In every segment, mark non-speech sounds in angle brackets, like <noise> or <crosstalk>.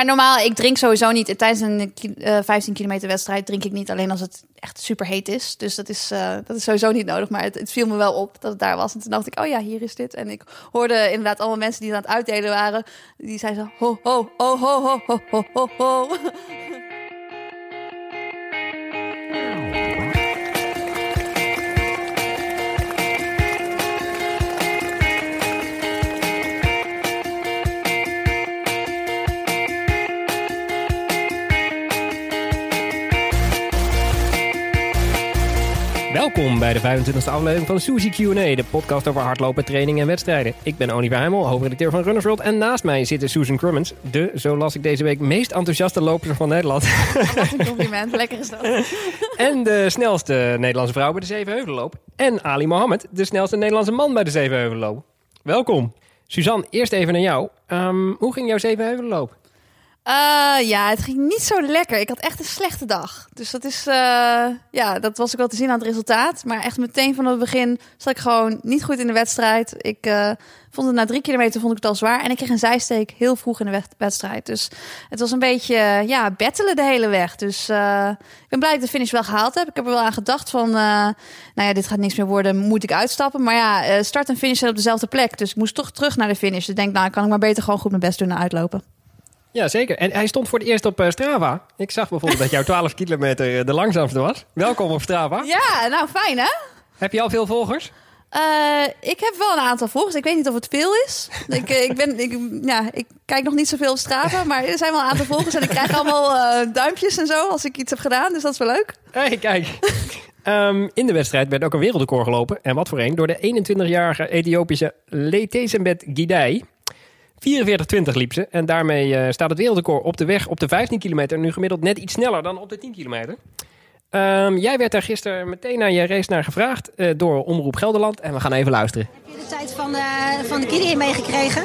maar normaal, ik drink sowieso niet. Tijdens een ki- eh, 15 kilometer wedstrijd drink ik niet alleen als het echt super heet is. Dus dat is, eh, dat is sowieso niet nodig. Maar het, het viel me wel op dat het daar was. En toen dacht ik, oh ja, hier is dit. En ik hoorde inderdaad allemaal mensen die aan het uitdelen waren. Die zeiden zo, ho, ho, ho, ho, ho, ho, ho, ho, Welkom bij de 25e aflevering van Suzy Q&A, de podcast over hardlopen, training en wedstrijden. Ik ben Oliver Heimel, hoofdredacteur van Runners World en naast mij zit Susan Crummins, de, zo las ik deze week, meest enthousiaste loper van Nederland. Wat een compliment, lekker is dat. <laughs> en de snelste Nederlandse vrouw bij de Zevenheuvelenloop. En Ali Mohammed, de snelste Nederlandse man bij de Zevenheuvelenloop. Welkom. Suzanne, eerst even naar jou. Ehm, hoe ging jouw Zevenheuvelenloop? Eh, ja, het ging niet zo lekker. Ik had echt een slechte dag. Dus dat is, eh, ja, dat was ook wel te zien aan het resultaat. Maar echt meteen van het begin zat ik gewoon niet goed in de wedstrijd. Ik eh, vond het na drie kilometer vond ik het al zwaar. En ik kreeg een zijsteek heel vroeg in de wed- wedstrijd. Dus het was een beetje, ja, bettelen de hele weg. Dus ik ben blij dat ik de finish wel gehaald heb. Ik heb er wel aan gedacht van, nou ja, dit gaat niks meer worden. Moet ik uitstappen? Maar ja, start en finish zijn op dezelfde plek. Dus ik moest toch terug naar de finish. Dus ik denk, nou, kan ik maar beter gewoon goed mijn best doen en uitlopen. Ja, zeker. En hij stond voor het eerst op eh, Strava. Ik zag bijvoorbeeld dat jouw <laughs> 12 kilometer eh, de langzaamste was. Welkom op Strava. Ja, nou fijn hè? Heb je al veel volgers? Eh, ik heb wel een aantal volgers. Ik weet niet of het veel is. <laughs> ik, ik, ben, ik, ja, ik kijk nog niet zoveel op Strava, maar er zijn wel een aantal volgers. En ik krijg allemaal duimpjes en zo als ik iets heb gedaan. Dus dat is wel leuk. Hey, kijk. <laughs> Ehm, in de wedstrijd werd ook een wereldrecord gelopen. En wat voor een? Door de 21-jarige Ethiopische Letezembet Gidei. 44-20 liep ze. En daarmee eh, staat het wereldrecord op de weg op de 15 kilometer. Nu gemiddeld net iets sneller dan op de 10 kilometer. Ehm, jij werd daar gisteren meteen naar je race naar gevraagd eh, door Omroep Gelderland. En we gaan even luisteren. Heb je de tijd van, eh van de Gideon meegekregen?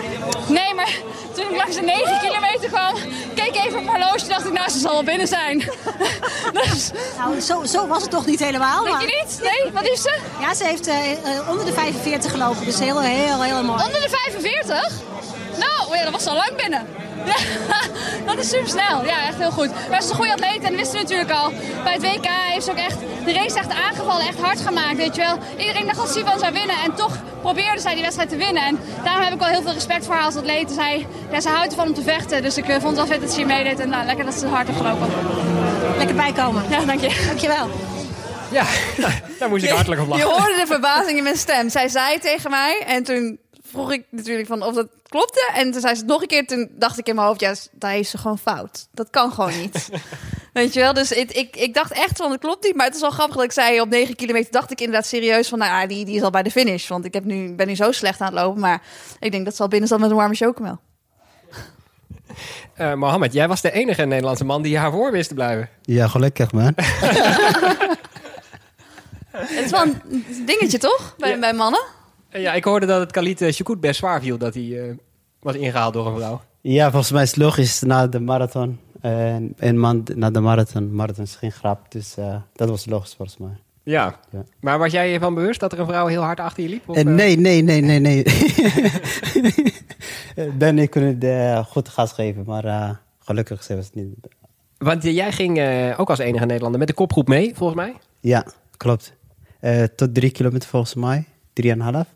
Nee, maar <laughs> toen ik langs de 9 kilometer kwam, keek ik even op mijn horloge. dacht ik, nou, ze zal wel binnen zijn. <laughs> dus, Nou, zo, zo was het toch niet helemaal. denk maar- je niet? Nee? Wat is ze? Ja, ze heeft onder de 45 gelopen, dus heel, heel, heel mooi. Onder de 45? Nou, oh ja, dat was al lang binnen. <laughs> Ja, dat is super snel. Ja, echt heel goed. Maar ze is een goede atleet en dat wisten we natuurlijk al. Bij het WK heeft ze ook echt de race echt aangevallen, echt hard gemaakt, weet je wel. Iedereen dacht dat Sivan zou winnen en toch probeerde zij die wedstrijd te winnen. En daarom heb ik wel heel veel respect voor haar als atleet. Zij, ja, ze houdt ervan om te vechten, dus ik eh, vond het wel vet dat ze hier meedeed. En nou, lekker dat ze hard heeft gelopen. Lekker bijkomen. Ja, dank je. Dankjewel. Ja, <laughs> daar moest ik hartelijk op Je lachen. hoorde de verbazing in mijn stem. Zij zei tegen mij en toen vroeg ik natuurlijk van of dat klopte. En toen zei ze het nog een keer. Toen dacht ik in mijn hoofd, ja, daar heeft ze gewoon fout. Dat kan gewoon <laughs> niet. Weet je wel? Dus ik, ik, ik dacht echt van, het klopt niet. Maar het is wel grappig dat ik zei, op 9 kilometer dacht ik inderdaad serieus van, nou ja, die, die is al bij de finish. Want ik heb nu, ben nu zo slecht aan het lopen. Maar ik denk dat ze al binnen zat met een warme chocomel. <laughs> Eh, Mohammed, jij was de enige Nederlandse man die haar voor wist te blijven. Ja, gelukkig man. <laughs> Het is wel een dingetje, toch? Bij, Ja. bij mannen. Eh, ja, ik hoorde dat het Khalid uh, Shakout best zwaar viel dat hij eh, was ingehaald door een vrouw. Ja, volgens mij is het logisch na de marathon. En een maand na de marathon. Marathon is geen grap, dus eh, dat was logisch volgens mij. Ja. Ja. Maar was jij je van bewust dat er een vrouw heel hard achter je liep? Of, Eh, eh? nee, nee, nee, nee, nee. <laughs> Dan ik kon het eh, goed gas geven, maar eh, gelukkig was het niet. Want eh, jij ging eh, ook als enige Nederlander met de kopgroep mee, volgens mij. Ja, klopt. Eh, tot drie kilometer volgens mij, drieënhalf.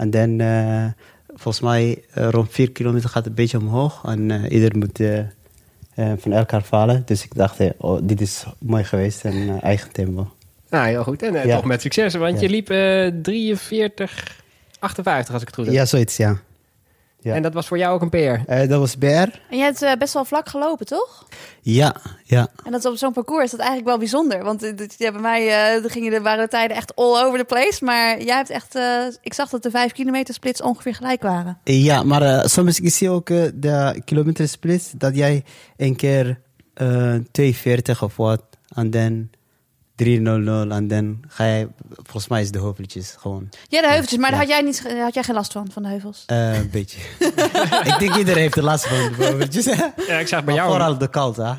En dan eh, volgens mij eh, rond vier kilometer gaat het een beetje omhoog. En eh, ieder moet van elkaar vallen. Dus ik dacht, oh, dit is mooi geweest en eigen tempo. Nou, heel goed. En Ja. toch met succes, want Ja. je liep eh 43, 58 als ik het goed heb. Ja, zoiets, ja. Ja. En dat was voor jou ook een PR. Eh, dat was BR. En je hebt eh, best wel vlak gelopen, toch? Ja, ja. En dat is op zo'n parcours is dat eigenlijk wel bijzonder. Want eh, ja, bij mij gingen de, waren de tijden echt all over the place. Maar jij hebt echt... eh, ik zag dat de vijf kilometer splits ongeveer gelijk waren. Ja, maar eh, soms zie je ook de kilometer split dat jij een keer eh 240 of wat en dan 300 en dan ga je, volgens mij is de heuveltjes gewoon Ja, de heuveltjes. Maar daar had jij, niet, had jij geen last van, van de heuvels? eh, een beetje. <laughs> ik denk iedereen heeft er last van de heuveltjes. Ja, ik zag bij maar jou. vooral de koud, hè?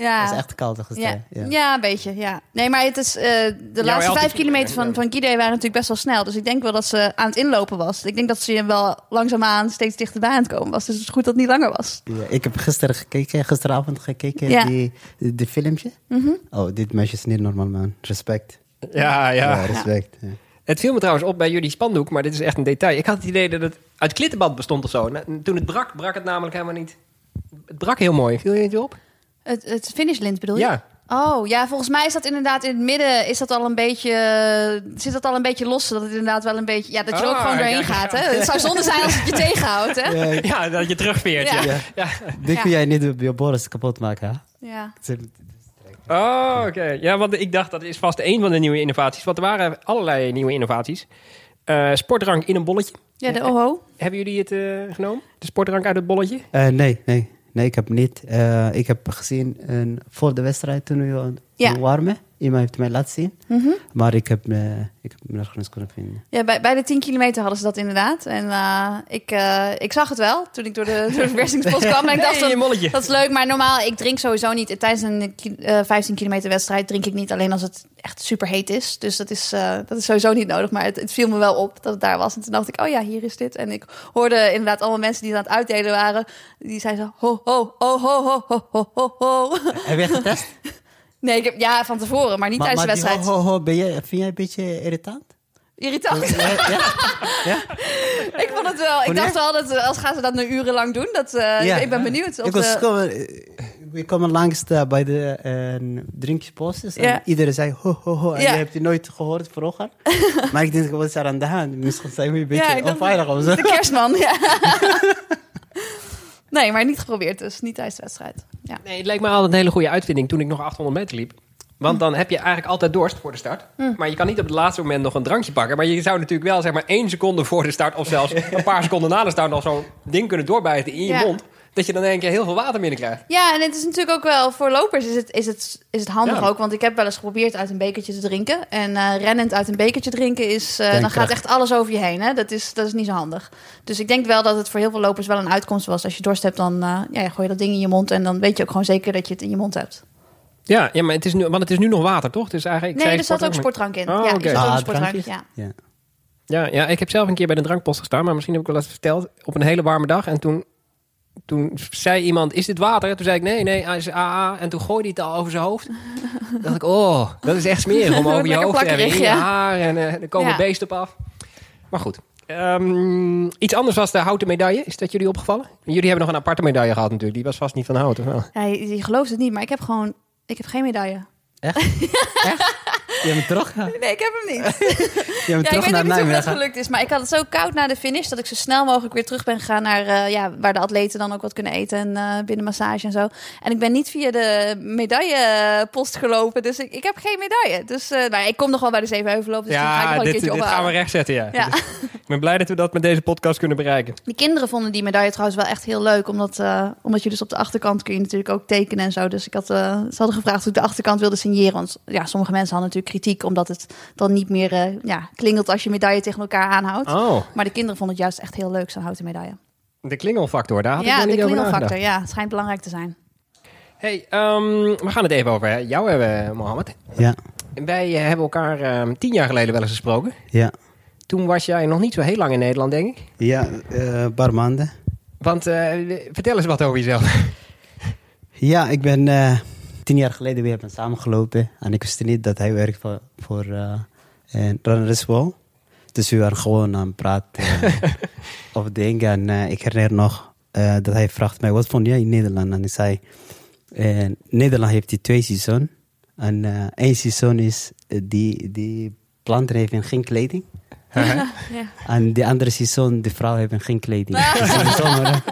Ja. Het is echt koud gisteren. Ja. Ja. Ja. een beetje. Ja. Nee, maar het is, eh, de laatste vijf kilometer van, van Guide waren natuurlijk best wel snel. Dus ik denk wel dat ze aan het inlopen was. Ik denk dat ze wel langzaamaan steeds dichterbij aan het komen was. Dus het is goed dat het niet langer was. Ja, ik heb gisteren gekeken, gisteravond gekeken, Ja. die, die, filmpje. Oh, dit meisje is niet normaal, man. Respect. Ja, ja. Ja, respect. Ja. Het viel me trouwens op bij jullie spandoek, maar dit is echt een detail. Ik had het idee dat het uit klittenband bestond of zo. En toen het brak, brak het namelijk helemaal niet. Het brak heel mooi. Viel je het op? Het, het finishlint bedoel je? Ja. Oh, ja, volgens mij is dat inderdaad in het midden is dat al een beetje zit dat al een beetje los, dat het inderdaad wel een beetje ja, dat je ook Ah, gewoon doorheen ja. gaat, hè? Het zou zonde zijn als het je <laughs> tegenhoudt, hè? Ja. Ja, dat je terugveert. Ja. Ja. Ja. Dit Ja. kun jij niet op je borst kapot maken, hè? Oh, oké. Ja, want ik dacht dat is vast een van de nieuwe innovaties. Want er waren allerlei nieuwe innovaties. Eh, sportdrank in een bolletje. Ja, de OHO. Hebben jullie het eh, genomen? De sportdrank uit het bolletje? Eh, nee, nee. Nee, ik heb niet. Eh, ik heb gezien eh, voor de wedstrijd toen we Ja. warmen. Iemand heeft mij laten zien. Mhm. Maar ik heb, eh, ik heb hem nergens kunnen vinden. Ja, bij, bij de 10 kilometer hadden ze dat inderdaad. En eh, ik, eh, ik zag het wel toen ik door de, door de <laughs> kwam. En ik dacht, bolletje. dat is leuk. Maar normaal, ik drink sowieso niet. Tijdens een eh, 15 kilometer wedstrijd drink ik niet alleen als het echt super heet is. Dus dat is, eh, dat is sowieso niet nodig. Maar het, het viel me wel op dat het daar was. En toen dacht ik, oh ja, hier is dit. En ik hoorde inderdaad allemaal mensen die het aan het uitdelen waren. Die zeiden zo, ho, ho, ho, ho, ho, ho, ho, ho, ho. Heb je getest? <laughs> Nee, ik heb, ja, van tevoren, maar niet maar tijdens maar de die wedstrijd. ho, ho, ho, ben je, vind jij een beetje irritant? Irritant. Ja, ja. <laughs> Ik vond het wel. Ik dacht wel dat eh, als gaan ze dat nu urenlang doen. Dat, eh, Ja. ik ben benieuwd. Of Ik was de- komen, eh, we komen langs de, bij de uh. En iedereen zei ho, ho, ho. En je hebt je nooit gehoord vroeger. <laughs> maar ik denk, wat is er aan de hand? Misschien zijn we een beetje onveilig of zo. De kerstman, ja. <laughs> nee, maar niet geprobeerd dus. Niet tijdens de wedstrijd. Ja. Nee, het leek me altijd een hele goede uitvinding toen ik nog 800 meter liep. Want dan heb je eigenlijk altijd dorst voor de start. Maar je kan niet op het laatste moment nog een drankje pakken. Maar je zou natuurlijk wel zeg maar één seconde voor de start... of zelfs <laughs> een paar seconden na de start nog zo'n ding kunnen doorbijten in je Ja. mond. Dat je dan in één keer heel veel water binnenkrijgt. ja, en het is natuurlijk ook wel... Voor lopers is het, is het, is het handig Ja. ook. Want ik heb wel eens geprobeerd uit een bekertje te drinken. En eh, rennend uit een bekertje drinken is... eh, dan gaat echt alles over je heen. Hè? Dat, is, dat is niet zo handig. Dus ik denk wel dat het voor heel veel lopers wel een uitkomst was. Als je dorst hebt, dan eh, ja, gooi je dat ding in je mond. En dan weet je ook gewoon zeker dat je het in je mond hebt. Ja, ja maar het is nu, want het is nu nog water, toch? Dus eigenlijk, ik Nee, er zat ook sportdrank, in. Oh, ja, ook Ah, sportdrank. Ja. Ja, ja, ik heb zelf een keer bij de drankpost gestaan, maar misschien heb ik wel eens verteld. Op een hele warme dag. En toen, toen zei iemand, is dit water? Toen zei ik, nee, nee, hij is AA. En toen gooide hij het al over zijn hoofd. Toen <laughs> dacht ik, oh, dat is echt smerig om <laughs> over je hoofd te hebben. In je haar en eh, er komen Ja. beesten op af. Maar goed. Ehm, iets anders was de houten medaille. Is dat jullie opgevallen? Jullie hebben nog een aparte medaille gehad natuurlijk. Die was vast niet van hout, of wel? Ja, je, je gelooft het niet, maar ik heb gewoon... Ik heb geen medaille. Echt? <laughs> Echt? Je bent terug? Ja, Nee, ik heb hem niet. <laughs> je bent Ja, ik terug weet ook niet of dat gelukt is. Maar ik had het zo koud na de finish dat ik zo snel mogelijk weer terug ben gegaan naar eh, ja, waar de atleten dan ook wat kunnen eten en eh, binnen massage en zo. En ik ben niet via de medaillepost gelopen, dus ik, ik heb geen medaille. Dus nou, ik kom nog wel bij de Zevenheuvelloop, dus die ga ik nog ja, wel een dit, keertje dit gaan we ophalen. rechtzetten, ja. Ja. Dus <laughs> ik ben blij dat we dat met deze podcast kunnen bereiken. Die kinderen vonden die medaille trouwens wel echt heel leuk, omdat, omdat je dus op de achterkant kun je natuurlijk ook tekenen en zo. Dus ik had, ze hadden gevraagd of ik de achterkant wilde signeren, want ja, sommige mensen hadden natuurlijk kritiek, omdat het dan niet meer eh, ja, klingelt als je medaille tegen elkaar aanhoudt. Oh, Maar de kinderen vonden het juist echt heel leuk, zo'n houten medaille. de klingelfactor, daar had ik ja, de niet over nagedacht. klingelfactor. Ja, het schijnt belangrijk te zijn. Hey, ehm, we gaan het even over jou hebben, Mohammed. Ja, Wij eh, hebben elkaar ehm, tien jaar geleden wel eens gesproken. ja. Toen was jij nog niet zo heel lang in Nederland, denk ik. Ja, eh, een paar maanden. Want eh, vertel eens wat over jezelf. <laughs> Ja, ik ben eh, tien jaar geleden weer met samengelopen. En ik wist niet dat hij werkt voor, voor eh een Runners Wall. Dus we waren gewoon aan het praten eh, <laughs> over dingen. En eh, ik herinner nog eh, dat hij vraagt mij, wat vond jij in Nederland? En ik zei, eh, Nederland heeft die twee seizoenen. En eh één seizoen is, eh, die, die planten hebben geen kleding. <laughs> Ja. En de andere seizoen, de vrouw hebben geen kleding. <laughs> Dus in de zomer,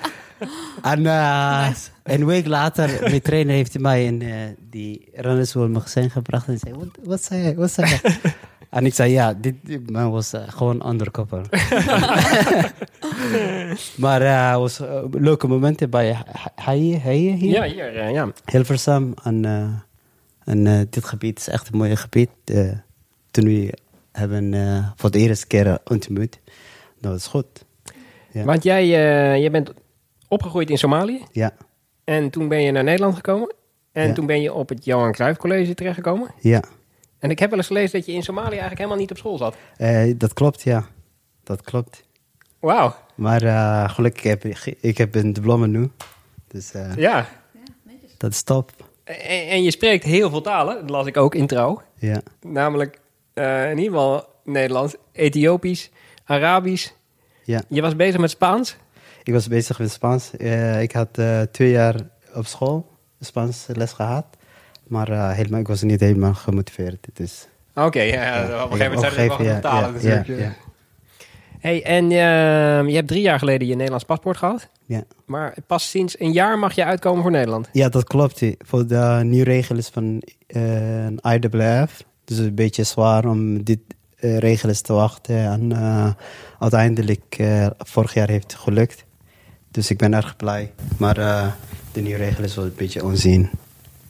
en eh, een week later, mijn trainer heeft mij in eh, die Runnerswool magazijn gebracht. En zei, wat, wat zei hij? Wat zei hij? <laughs> en ik zei, ja, dit dit man was eh, gewoon undercover. <laughs> maar het was leuke momenten bij hij hij hier. Ja, hier, eh, ja. Hilversum. En, en dit gebied is echt een mooi gebied. Toen we hebben voor de eerste keer ontmoet. Dat is goed. Ja. Want jij, jij bent opgegroeid in Somalië. Ja, En toen ben je naar Nederland gekomen. En Ja. toen ben je op het Johan Cruijff College terechtgekomen. Ja, En ik heb wel eens gelezen dat je in Somalië eigenlijk helemaal niet op school zat. Eh, dat klopt, ja. Dat klopt. Wauw. Maar eh, gelukkig heb ik, ik heb een diploma nu. Dus eh, Ja. dat is top. En, en je spreekt heel veel talen. Dat las ik ook in trouw. Ja. Namelijk in ieder geval Nederlands, Ethiopisch, Arabisch. ja. Je was bezig met Spaans. Ik was bezig met Spaans. Eh, ik had eh, twee jaar op school Spaans les gehad. Maar eh, helemaal, ik was niet helemaal gemotiveerd. Dus, Oké, ja, Ja, op een gegeven moment zijn er wel talen ja, natuurlijk. ja, ja. Hey, en eh, je hebt drie jaar geleden je Nederlands paspoort gehad. Ja. Maar pas sinds een jaar mag je uitkomen voor Nederland. ja, dat klopt. Voor de nieuwe regels van eh IWF. Dus het is een beetje zwaar om dit regels te wachten. En uiteindelijk, vorig jaar heeft het gelukt. Dus ik ben erg blij. Maar eh, de nieuwe regel is wel een beetje onzin.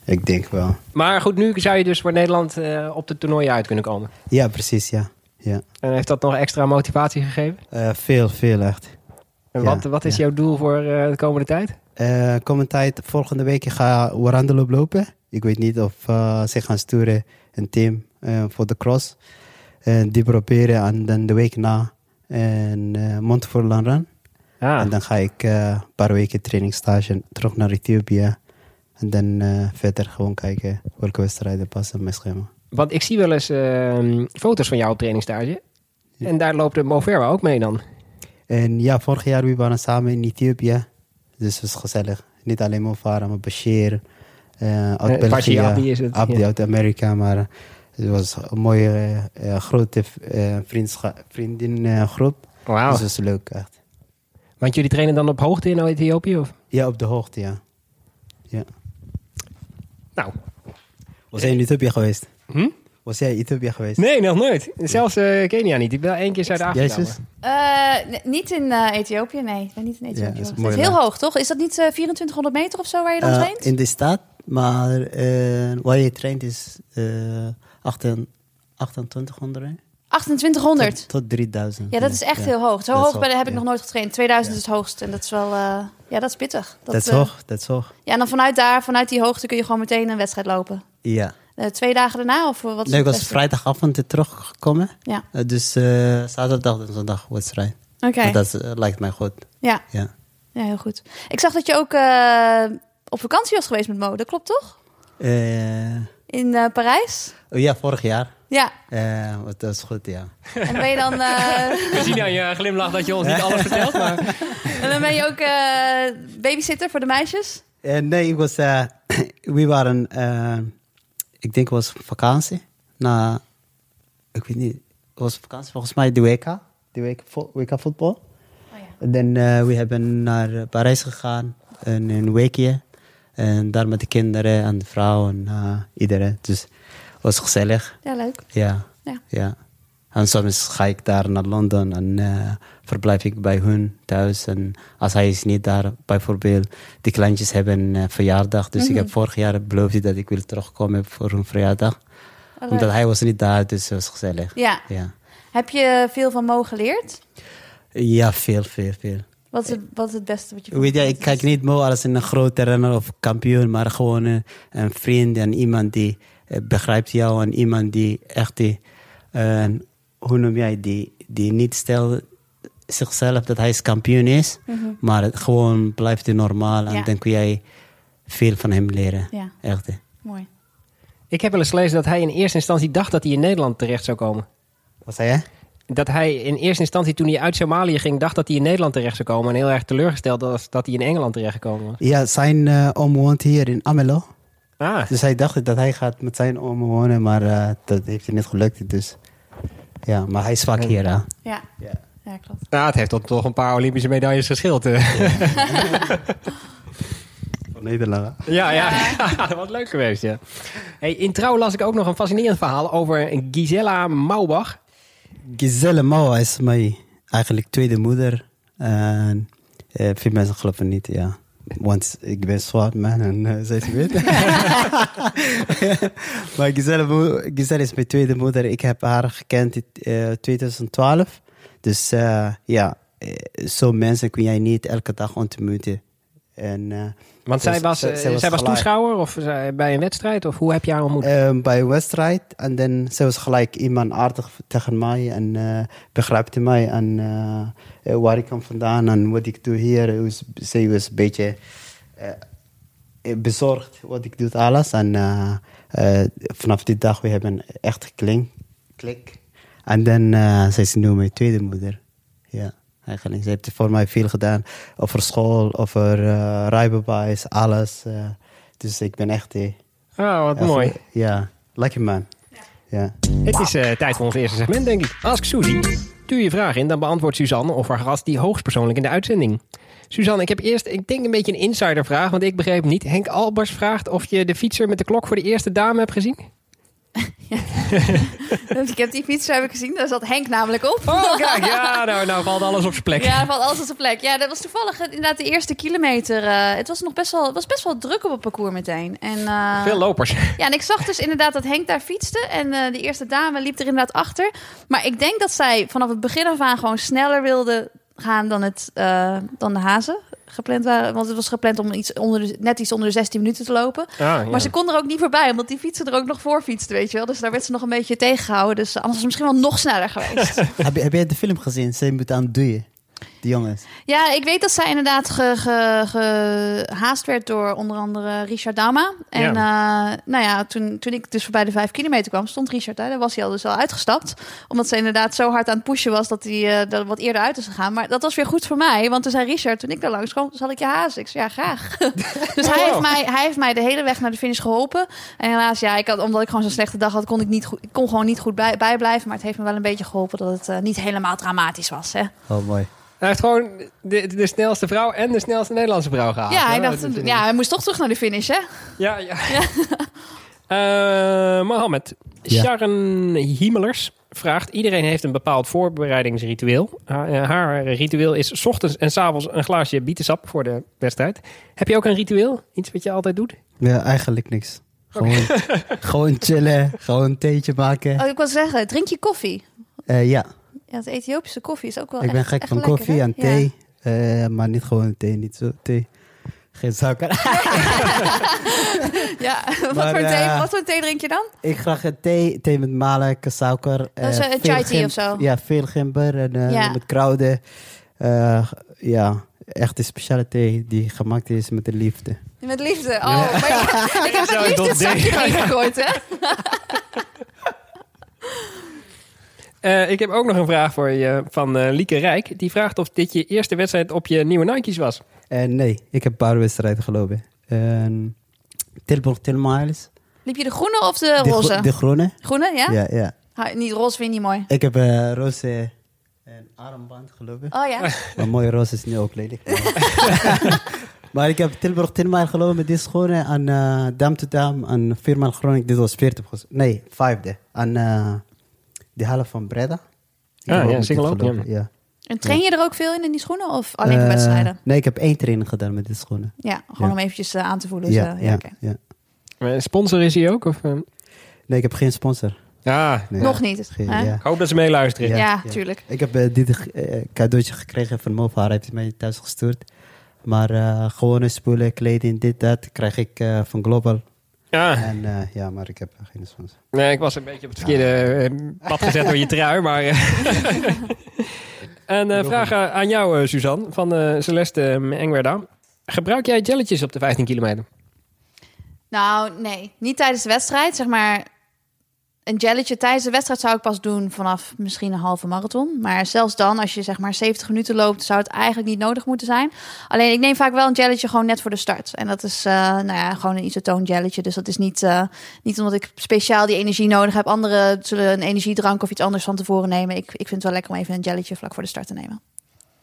Ik denk wel. Maar goed, nu zou je dus voor Nederland eh, op de toernooien uit kunnen komen. Ja, precies, ja. ja. En heeft dat nog extra motivatie gegeven? Eh, veel, veel echt. En Ja, wat, wat is ja. jouw doel voor de komende tijd? Komende tijd, volgende week ga ik Warandeloop lopen. Ik weet niet of ze gaan sturen een team voor de cross. En die proberen en dan de week na een uh, Montfort Run. En dan ga ik eh, een paar weken trainingsstage terug naar Ethiopië. En dan eh, verder gewoon kijken welke wedstrijden passen in mijn schema. want ik zie wel eens eh, foto's van jou op trainingstage. En daar loopt de Moverwa ook mee dan. En ja, vorig jaar we waren samen in Ethiopië. Dus het was gezellig. Niet alleen varen, maar Bashir. eh uit België. Abdi is het, Abdi ja. uit Amerika. Maar het was een mooie, eh, grote vriendinnengroep. Wauw. Dus het was leuk, echt. Want jullie trainen dan op hoogte in Ethiopië? Of? Ja, op de hoogte, ja. ja. Nou, Was jij in Ethiopië geweest? hm? Was jij in Ethiopië geweest? nee, nog nooit. Zelfs eh, Kenia niet. Ik ben één keer Zuid-Afrika. Jezus? Eh, niet in eh, Ethiopië, nee. Ik ben niet in Ethiopië. dat is het is heel hoog, toch? Is dat niet eh, 2400 meter of zo waar je dan traint? in de stad, maar eh, waar je traint is eh 28 2800. Hè? 2800. Tot, tot 3000. Ja, dat is echt Ja. heel hoog. Zo hoog ben, heb ik ja. nog nooit getraind. 2000 is het hoogst. En dat is wel... eh, ja, dat is pittig. Dat is eh, hoog, dat is hoog. Ja, en dan vanuit daar, vanuit die hoogte kun je gewoon meteen een wedstrijd lopen. Ja. Eh, twee dagen daarna of wat is Nee, ik was vrijdagavond teruggekomen. Ja, dus zaterdag en zondag wedstrijd. oké. Dat lijkt mij goed. Ja. Ja. ja, heel goed. Ik zag dat je ook op vakantie was geweest met Mo. Dat klopt toch? Eh, In eh, Parijs? oh ja, vorig jaar. Ja. Eh, dat is goed, ja. En ben je dan, <laughs> eh, We zien aan je glimlach dat je ons niet alles vertelt. Maar... <laughs> en dan ben je ook eh, babysitter voor de meisjes? Nee, ik was, eh, <clears throat> we waren, eh, ik denk het was vakantie. Na, ik weet niet, het was vakantie volgens mij de WK. De WK, vo- WK voetbal. Oh En dan we hebben naar Parijs gegaan. En een weekje. En daar met de kinderen en de vrouw en eh, iedereen. Dus het was gezellig. Ja, leuk. Ja. Ja. ja. En soms ga ik daar naar Londen en eh, verblijf ik bij hun thuis. En als hij is niet daar, bijvoorbeeld, die kleintjes hebben een eh, verjaardag. Dus ik Mhm. heb vorig jaar beloofd dat ik wil terugkomen voor hun verjaardag. Omdat hij was niet daar, dus het was gezellig. Ja. Ja, Heb je veel van Mo geleerd? ja veel, veel, veel. Wat is het, wat is het beste wat je Weet je, ik kijk niet Mo als een grote renner of kampioen, maar gewoon een, een vriend en iemand die eh, begrijpt jou en iemand die echt, die, eh, hoe noem jij, die, die niet stelt zichzelf dat hij is kampioen is, maar het gewoon blijft hij normaal en Ja. dan kun jij veel van hem leren. Ja. Echt. Mooi. Ik heb wel eens gelezen dat hij in eerste instantie dacht dat hij in Nederland terecht zou komen. Wat zei je? Dat hij in eerste instantie toen hij uit Somalië ging, dacht dat hij in Nederland terecht zou komen. En heel erg teleurgesteld was dat hij in Engeland terecht gekomen was. Ja, zijn eh oom woont hier in Amelo. Ah, Dus hij dacht dat hij gaat met zijn oom wonen, maar eh, dat heeft hij niet gelukt. Dus ja, maar hij is vaak hier. Hè? Ja. Ja. Ja, klopt. nou, het heeft toch, toch een paar Olympische medailles geschild. eh. <laughs> Van Nederland. ja, ja. dat <laughs> was leuk geweest, ja. Hey, in Trouw las ik ook nog een fascinerend verhaal over Gisela Maubach. Giselle Maua is mijn eigenlijk tweede moeder. En eh, veel mensen geloven niet, ja. Want ik ben zwart man en uh, zij is wit. <laughs> maar Giselle, Giselle is mijn tweede moeder. Ik heb haar gekend in eh, 2012. Dus eh, ja, eh, zo mensen kun jij niet elke dag ontmoeten. En, eh, Want zij was, zij- eh, zij was zij was toeschouwer of zij- bij een wedstrijd? Of hoe heb je haar ontmoet? Ehm, bij een wedstrijd. En dan ze was gelijk iemand aardig tegen mij en eh begrijpte mij en eh, eh, waar ik kom vandaan en wat ik doe hier. Was, ze was een beetje eh, bezorgd wat ik doe, alles. En eh, eh, vanaf die dag we hebben echt geklik. klik. En dan uh, zij is nu mijn tweede moeder. Eigenlijk. Ze heeft voor mij veel gedaan over school, over uh, rijbewijs, alles. eh. dus ik ben echt... eh, oh, wat Echt, mooi. Ja, lucky man. Ja. Het is eh, tijd voor ons eerste segment, denk ik. Ask Suzy. Stuur je vraag in, dan beantwoordt Suzanne of haar gast die hoogstpersoonlijk in de uitzending. Suzanne, ik heb eerst, ik denk een beetje een insidervraag, want ik begreep niet. Henk Albers vraagt of je de fietser met de klok voor de eerste dame hebt gezien? <laughs> ik heb die fiets heb ik gezien, daar zat Henk namelijk op. Oh, kijk, ja, nou, nou valt alles op zijn plek. Ja, valt alles op zijn plek. Ja, dat was toevallig eh, inderdaad de eerste kilometer. eh, het was nog best wel, was best wel druk op het parcours meteen. En, eh, Veel lopers. Ja, en ik zag dus inderdaad dat Henk daar fietste. En de eerste dame liep er inderdaad achter. Maar ik denk dat zij vanaf het begin af aan gewoon sneller wilde gaan dan, het, dan de hazen gepland waren. Want het was gepland om iets onder de, net iets onder de 16 minuten te lopen. Ah, ja. Maar ze kon er ook niet voorbij, omdat die fietsen er ook nog voor fietste, weet je wel. Dus daar werd ze nog een beetje tegengehouden. Dus anders was ze misschien wel nog sneller geweest. <laughs> <laughs> heb, je, heb jij de film gezien? Ze moet aan het doeien. Die jongens. Ja, ik weet dat zij inderdaad ge, ge, gehaast werd door onder andere Richard Dauma. En ja. nou ja, toen, toen ik dus voorbij de vijf kilometer kwam, stond Richard daar. Daar was hij al dus al uitgestapt. Omdat ze inderdaad zo hard aan het pushen was dat hij uh, wat eerder uit is gegaan. Maar dat was weer goed voor mij. Want toen zei Richard, toen ik daar langs kwam, zal ik je hazen? Ik zei, ja, graag. <laughs> dus hij, heeft mij, hij heeft mij de hele weg naar de finish geholpen. En helaas, ja, ik had, omdat ik gewoon zo'n slechte dag had, kon ik, niet goed, ik kon gewoon niet goed bij, bijblijven. Maar het heeft me wel een beetje geholpen dat het uh, niet helemaal dramatisch was. Hè? Oh, mooi. Hij heeft gewoon de, de snelste vrouw en de snelste Nederlandse vrouw gehaald. Ja, hij, dacht, ja, hij moest toch terug naar de finish, hè? Ja, ja. <laughs> ja. uh, <laughs> Mohammed, ja. Sharon Hiemelers vraagt... Iedereen heeft een bepaald voorbereidingsritueel. Uh, haar ritueel is 's ochtends en 's avonds een glaasje bietensap voor de wedstrijd. Heb je ook een ritueel? Iets wat je altijd doet? Ja, eigenlijk niks. Gewoon, <laughs> gewoon chillen, gewoon een theetje maken. Oh, ik wil zeggen, drink je koffie? Uh, ja. Ja, het Ethiopische koffie is ook wel Ik ben gek echt van lekker, koffie hè? en thee. Ja. Uh, maar niet gewoon thee, niet zo thee. Geen suiker. <laughs> ja, wat, maar, voor thee, uh, wat voor thee drink je dan? Ik graag een thee, thee met malen, suiker. Dat is een chai tea of zo? Ja, veel gember en uh, ja. met kruiden. ja, echt een speciale thee die gemaakt is met de liefde. Met liefde? Oh, ja. maar ik, ik heb <laughs> het liefde het zakje erin gegooid, hè? <laughs> Uh, ik heb ook nog een vraag voor je van uh, Lieke Rijk. Die vraagt of dit je eerste wedstrijd op je nieuwe Nike's was. Uh, nee, ik heb een paar wedstrijden gelopen. Tilburg 10 miles. Liep je de groene of de roze? De, de groene. Groene, ja? Ja, ja. Ha, niet roze vind je niet mooi. Ik heb roze een armband gelopen. Oh ja. <laughs> maar mooie roze is nu ook lelijk. maar <laughs> ik heb Tilburg 10 mijl gelopen met die schoenen. En uh, dam to dam. En viermaal Groningen. Dit was 40 Nee, vijfde. En uh, de halve van Breda. Ah, ja, single ook, ja. ja. En train je er ook veel in, in die schoenen? Of alleen uh, wedstrijden? Nee, ik heb één training gedaan met die schoenen. Ja, gewoon ja. om eventjes uh, aan te voelen. Ja, dus, ja, okay. ja. Maar sponsor is hij ook? Of, uh... Nee, ik heb geen sponsor. Ah, nee. Nog niet. Geen, ja. Ik hoop dat ze meeluisteren. Ja, ja, tuurlijk. Ik heb dit cadeautje gekregen van Mova. Hij heeft het mij thuis gestuurd. Maar gewone spullen, kleding, dit, dat krijg ik van Global. Ja. En uh, ja, maar ik heb geen sponsor. Nee, ik was een beetje op het verkeerde uh, pad gezet door je trui, maar... <laughs> en uh, vraag aan jou, Suzanne, van Celeste Engwerda. Gebruik jij jelletjes op de 15 kilometer? Nou, nee. Niet tijdens de wedstrijd. Zeg maar, een jelletje tijdens de wedstrijd zou ik pas doen vanaf misschien een halve marathon. Maar zelfs dan, als je zeg maar 70 minuten loopt, zou het eigenlijk niet nodig moeten zijn. Alleen ik neem vaak wel een jelletje gewoon net voor de start. En dat is uh, nou ja, gewoon een isotoon jelletje. Dus dat is niet, uh, niet omdat ik speciaal die energie nodig heb. Anderen zullen een energiedrank of iets anders van tevoren nemen. Ik, ik vind het wel lekker om even een jelletje vlak voor de start te nemen.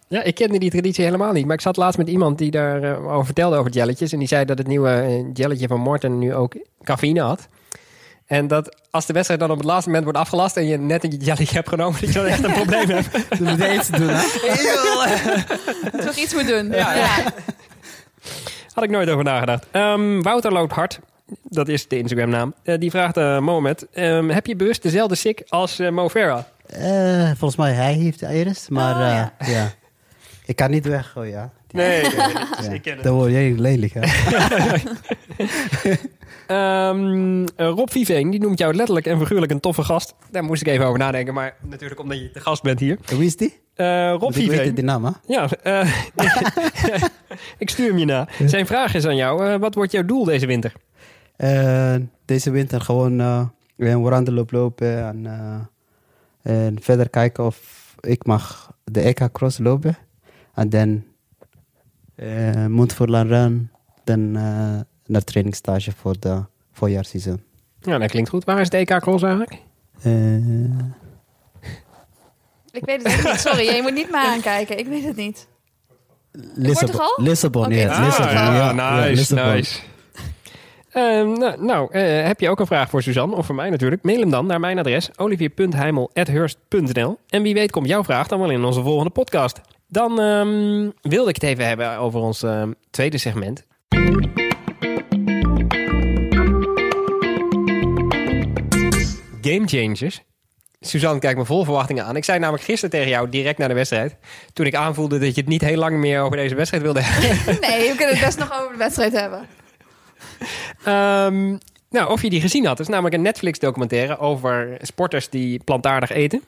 Ja, ik kende die traditie helemaal niet. Maar ik zat laatst met iemand die daarover uh, over vertelde over jelletjes. En die zei dat het nieuwe jelletje van Morten nu ook cafeïne had. En dat als de wedstrijd dan op het laatste moment wordt afgelast en je net een jelletje hebt genomen, dat je dan echt een probleem hebt. <laughs> Dan moet je iets doen, hè? Toch iets moet doen. Ja, ja. Had ik nooit over nagedacht. Um, Wouter loopt hard. Dat is de Instagram-naam. Uh, die vraagt uh, Mohamed: um, Heb je bewust dezelfde sik als uh, Mo Farah? volgens mij hij heeft iris, maar oh, ja. ja. Ik kan niet weggooien, ja. Nee, nee, <laughs> Ja. ik ken het. Dan word jij lelijk, hè? <laughs> Ehm, eh, Rob Viveen, die noemt jou letterlijk en figuurlijk een toffe gast. Daar moest ik even over nadenken, maar natuurlijk omdat je de gast bent hier. En Wie is die? Eh, Rob Want ik weet Viveen. die naam, hè? Ja, eh, <laughs> ik stuur hem je na. Zijn vraag is aan jou, eh, wat wordt jouw doel deze winter? Eh, deze winter gewoon uh, een wandelloop lopen en, eh, en verder kijken of ik mag de EK Cross lopen. En dan uh, Montfortland Run, dan uh, naar trainingstage voor de voorjaarsseizoen. Ja, dat klinkt goed. Waar is de EK Cross eigenlijk? Uh, Ik weet het niet. Sorry, je moet niet me <laughs> aankijken. Ik weet het niet. Lissabon. Portugal? Lissabon, Oké, ja. Ah, Lissabon, ja, ja, nice, ja, Lissabon. nice. Ehm, nou, nou eh, heb je ook een vraag voor Suzanne, of voor mij natuurlijk? Mail hem dan naar mijn adres olivier.heimel.hurst.nl En wie weet komt jouw vraag dan wel in onze volgende podcast. Dan ehm, wilde ik het even hebben over ons ehm, tweede segment. Game Changers. Suzanne kijkt me vol verwachtingen aan. Ik zei namelijk gisteren tegen jou, direct na de wedstrijd... toen ik aanvoelde dat je het niet heel lang meer over deze wedstrijd wilde hebben... <laughs> Nee, we kunnen het best nog over de wedstrijd hebben. Ehm, nou, of je die gezien had. Het is namelijk een Netflix-documentaire over sporters die plantaardig eten.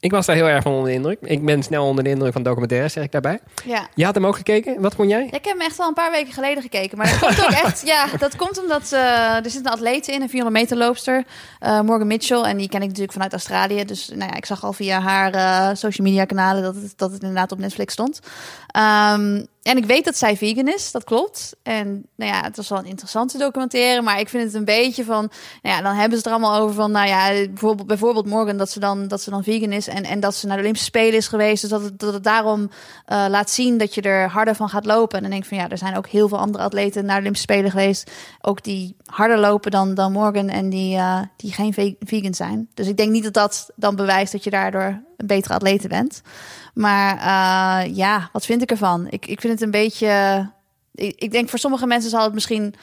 Ik was daar heel erg van onder de indruk. Ik ben snel onder de indruk van documentaires, zeg ik daarbij. Ja. Je had hem ook gekeken. Wat vond jij? Ik heb hem echt al een paar weken geleden gekeken. Maar dat komt ook <laughs> echt. Ja, dat komt omdat uh, er zit een atleet in, een 400 meter loopster, uh, Morgan Mitchell. En die ken ik natuurlijk vanuit Australië. Dus nou ja, ik zag al via haar uh, social media kanalen dat het, dat het inderdaad op Netflix stond. Um, en ik weet dat zij vegan is, dat klopt. En nou ja, het was wel een interessante documentaire, maar ik vind het een beetje van, nou ja, dan hebben ze het er allemaal over van, nou ja, bijvoorbeeld, bijvoorbeeld Morgan dat ze dan dat ze dan vegan is en, en dat ze naar de Olympische Spelen is geweest, dus dat het, dat het daarom uh, laat zien dat je er harder van gaat lopen. En dan denk ik van, ja, er zijn ook heel veel andere atleten naar de Olympische Spelen geweest, ook die harder lopen dan dan Morgan en die uh, die geen vegan zijn. Dus ik denk niet dat dat dan bewijst dat je daardoor een betere atlete bent. Maar uh, ja, wat vind ik ervan? Ik, ik vind het een beetje. Ik, denk voor sommige mensen zal het misschien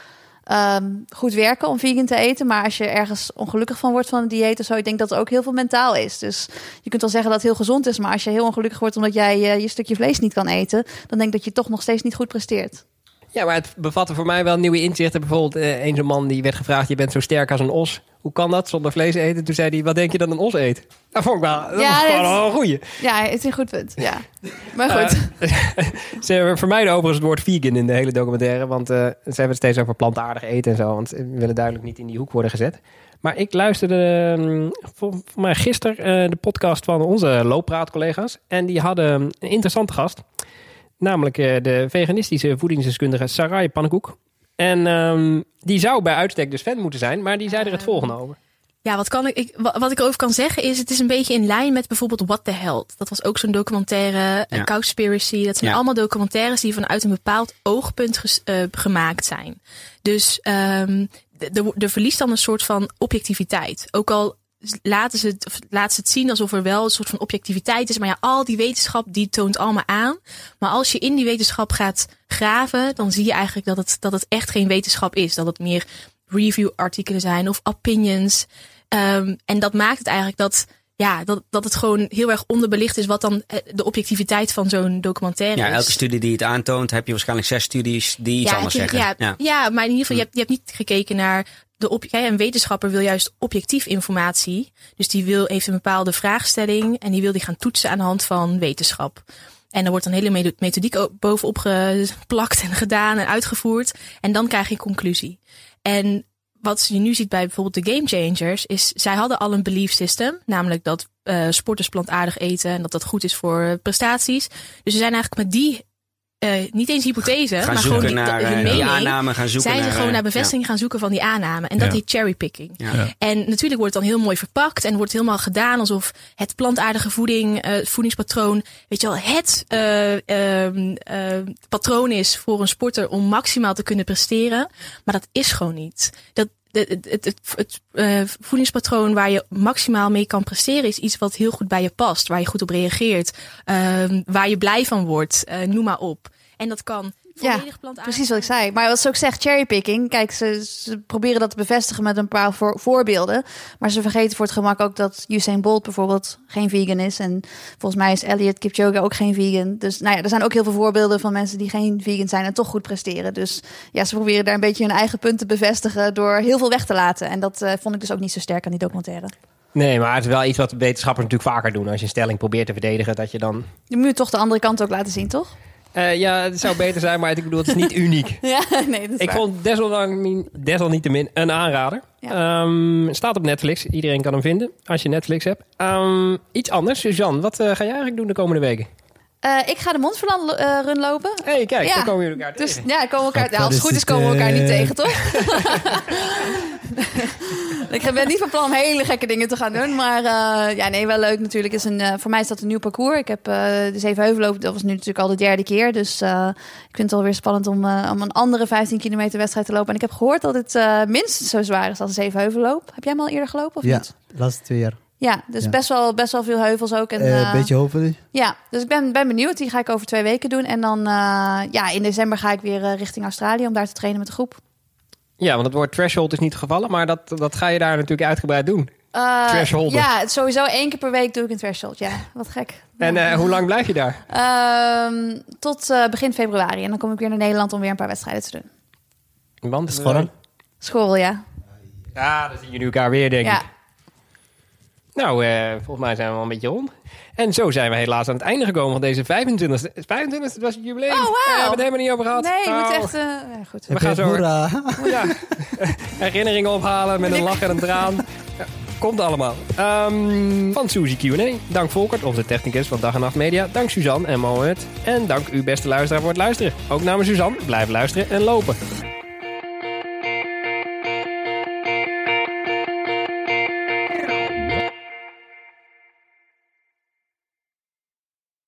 um, goed werken om vegan te eten. Maar als je ergens ongelukkig van wordt van een dieet of zo, ik denk dat het ook heel veel mentaal is. Dus je kunt wel zeggen dat het heel gezond is. Maar als je heel ongelukkig wordt omdat jij uh, je stukje vlees niet kan eten, dan denk ik dat je toch nog steeds niet goed presteert. Ja, maar het bevatte voor mij wel nieuwe inzichten. Bijvoorbeeld uh, een zo'n man die werd gevraagd: Je bent zo sterk als een os. Hoe kan dat zonder vlees eten? Toen zei hij: Wat denk je dat een os eet? Dat vond ik wel, dat ja, was gewoon het, een goeie. Ja, het is een goed punt. Ja. Maar goed. Uh, <laughs> ze vermijden overigens het woord vegan in de hele documentaire. Want uh, ze hebben het steeds over plantaardig eten en zo. Want we willen duidelijk niet in die hoek worden gezet. Maar ik luisterde um, voor, voor mij gisteren uh, de podcast van onze looppraatcollega's. En die hadden een interessante gast. Namelijk uh, de veganistische voedingsdeskundige Sarai Pannenkoek. En um, die zou bij uitstek dus fan moeten zijn, maar die zei er het volgende over. Ja, wat, kan ik, ik, wat ik over kan zeggen is, het is een beetje in lijn met bijvoorbeeld What the Health. Dat was ook zo'n documentaire, ja. Cowspiracy. Dat zijn ja. allemaal documentaires die vanuit een bepaald oogpunt ges, uh, gemaakt zijn. Dus um, er verliest dan een soort van objectiviteit. Ook al laten ze, het, laten ze het zien alsof er wel een soort van objectiviteit is. Maar ja, al die wetenschap die toont allemaal aan. Maar als je in die wetenschap gaat graven, dan zie je eigenlijk dat het, dat het echt geen wetenschap is. Dat het meer review-artikelen zijn of opinions. Um, en dat maakt het eigenlijk dat, ja, dat, dat het gewoon heel erg onderbelicht is wat dan de objectiviteit van zo'n documentaire ja, is. elke studie die het aantoont, heb je waarschijnlijk zes studies die iets ja, anders zeggen. Ja, ja. ja, maar in ieder geval, je, hebt, je hebt niet gekeken naar de op, een wetenschapper wil juist objectief informatie. Dus die wil, heeft een bepaalde vraagstelling en die wil die gaan toetsen aan de hand van wetenschap. En er wordt een hele methodiek bovenop geplakt en gedaan en uitgevoerd. En dan krijg je een conclusie. En wat je nu ziet bij bijvoorbeeld de Game Changers is, zij hadden al een belief system, namelijk dat uh, sporters plantaardig eten en dat dat goed is voor prestaties. Dus ze zijn eigenlijk met die uh, niet eens hypothese, gaan maar gewoon die, naar, hun uh, mening, die aanname gaan zoeken zijn ze naar, gewoon naar uh, bevestiging ja. gaan zoeken van die aanname. En dat Ja. heet cherrypicking. Ja. Ja. En natuurlijk wordt het dan heel mooi verpakt en wordt helemaal gedaan alsof het plantaardige voeding, eh, voedingspatroon, weet je wel, het eh, ehm, eh, patroon is voor een sporter om maximaal te kunnen presteren. Maar dat is gewoon niet. Dat, het, het, het, het, eh, voedingspatroon waar je maximaal mee kan presteren is iets wat heel goed bij je past, waar je goed op reageert, ehm, waar je blij van wordt, eh, noem maar op. En dat kan volledig plantaardig Precies wat ik zei. Maar wat ze ook zegt, cherrypicking. Kijk, ze, ze proberen dat te bevestigen met een paar voor, voorbeelden. Maar ze vergeten voor het gemak ook dat Usain Bolt bijvoorbeeld geen vegan is. En volgens mij is Elliot Kipchoge ook geen vegan. Dus nou ja, er zijn ook heel veel voorbeelden van mensen die geen vegan zijn en toch goed presteren. Dus ja, ze proberen daar een beetje hun eigen punt te bevestigen door heel veel weg te laten. En dat eh, vond ik dus ook niet zo sterk aan die documentaire. Nee, maar het is wel iets wat wetenschappers natuurlijk vaker doen. Als je een stelling probeert te verdedigen, dat je dan... Je moet toch de andere kant ook laten zien, toch? Eh, ja, het zou beter zijn, maar ik bedoel, het is niet uniek. <laughs> Ja, nee, dat is Ik waar. vond desalniettemin, desalniettemin een aanrader. Ja. Ehm, staat op Netflix. Iedereen kan hem vinden als je Netflix hebt. Ehm, iets anders. Suzanne, wat eh, ga jij eigenlijk doen de komende weken? Eh, ik ga de Mondverland eh, run lopen. Hé, hey, kijk, Ja. daar komen jullie elkaar Dus tegen. ja, komen we elkaar, ja, als het goed is, het, komen we elkaar niet tegen, toch? <laughs> ik ben niet van plan om hele gekke dingen te gaan doen. Maar eh, ja, nee, wel leuk natuurlijk. Is een, eh, voor mij is dat een nieuw parcours. Ik heb eh, de Zevenheuvelloop, dat was nu natuurlijk al de derde keer. Dus eh, ik vind het alweer spannend om, eh, om een andere 15 kilometer wedstrijd te lopen. En ik heb gehoord dat het eh, minstens zo zwaar is als de Zevenheuvelloop. Heb jij hem al eerder gelopen of Ja, niet? de laatste twee jaar. Ja, dus Ja. Best, wel, best wel veel heuvels ook. En, Eh, eh, Een beetje hopelijk. ja, dus ik ben, ben benieuwd. Die ga ik over twee weken doen. En dan eh, ja, in december ga ik weer eh, richting Australië om daar te trainen met de groep. Ja, want het woord threshold is niet gevallen, maar dat, dat ga je daar natuurlijk uitgebreid doen. Eh, Thresholden. Ja, sowieso één keer per week doe ik een threshold. Ja, wat gek. En eh, hoe lang blijf je daar? Ehm, tot eh, begin februari. En dan kom ik weer naar Nederland om weer een paar wedstrijden te doen. Want, Schorrel? School, ja. Ja, dan zien jullie elkaar weer, denk Ja, ik. Nou, eh, volgens mij zijn we wel een beetje rond. En zo zijn we helaas aan het einde gekomen van deze 25e. 25e, het was het jubileum. Oh, wauw. Eh, we hebben het helemaal niet over gehad. nee, je moet Oh. echt... eh, ja, goed. We gaan zo-. <laughs> Ja, herinneringen ophalen met een lach en een traan. <laughs> Komt allemaal. Ehm, van Suzy Q&A. Dank Volkert, onze technicus van Dag en Nacht Media. Dank Suzanne en Mohamed. En dank u beste luisteraar voor het luisteren. Ook namens Suzanne, blijf luisteren en lopen.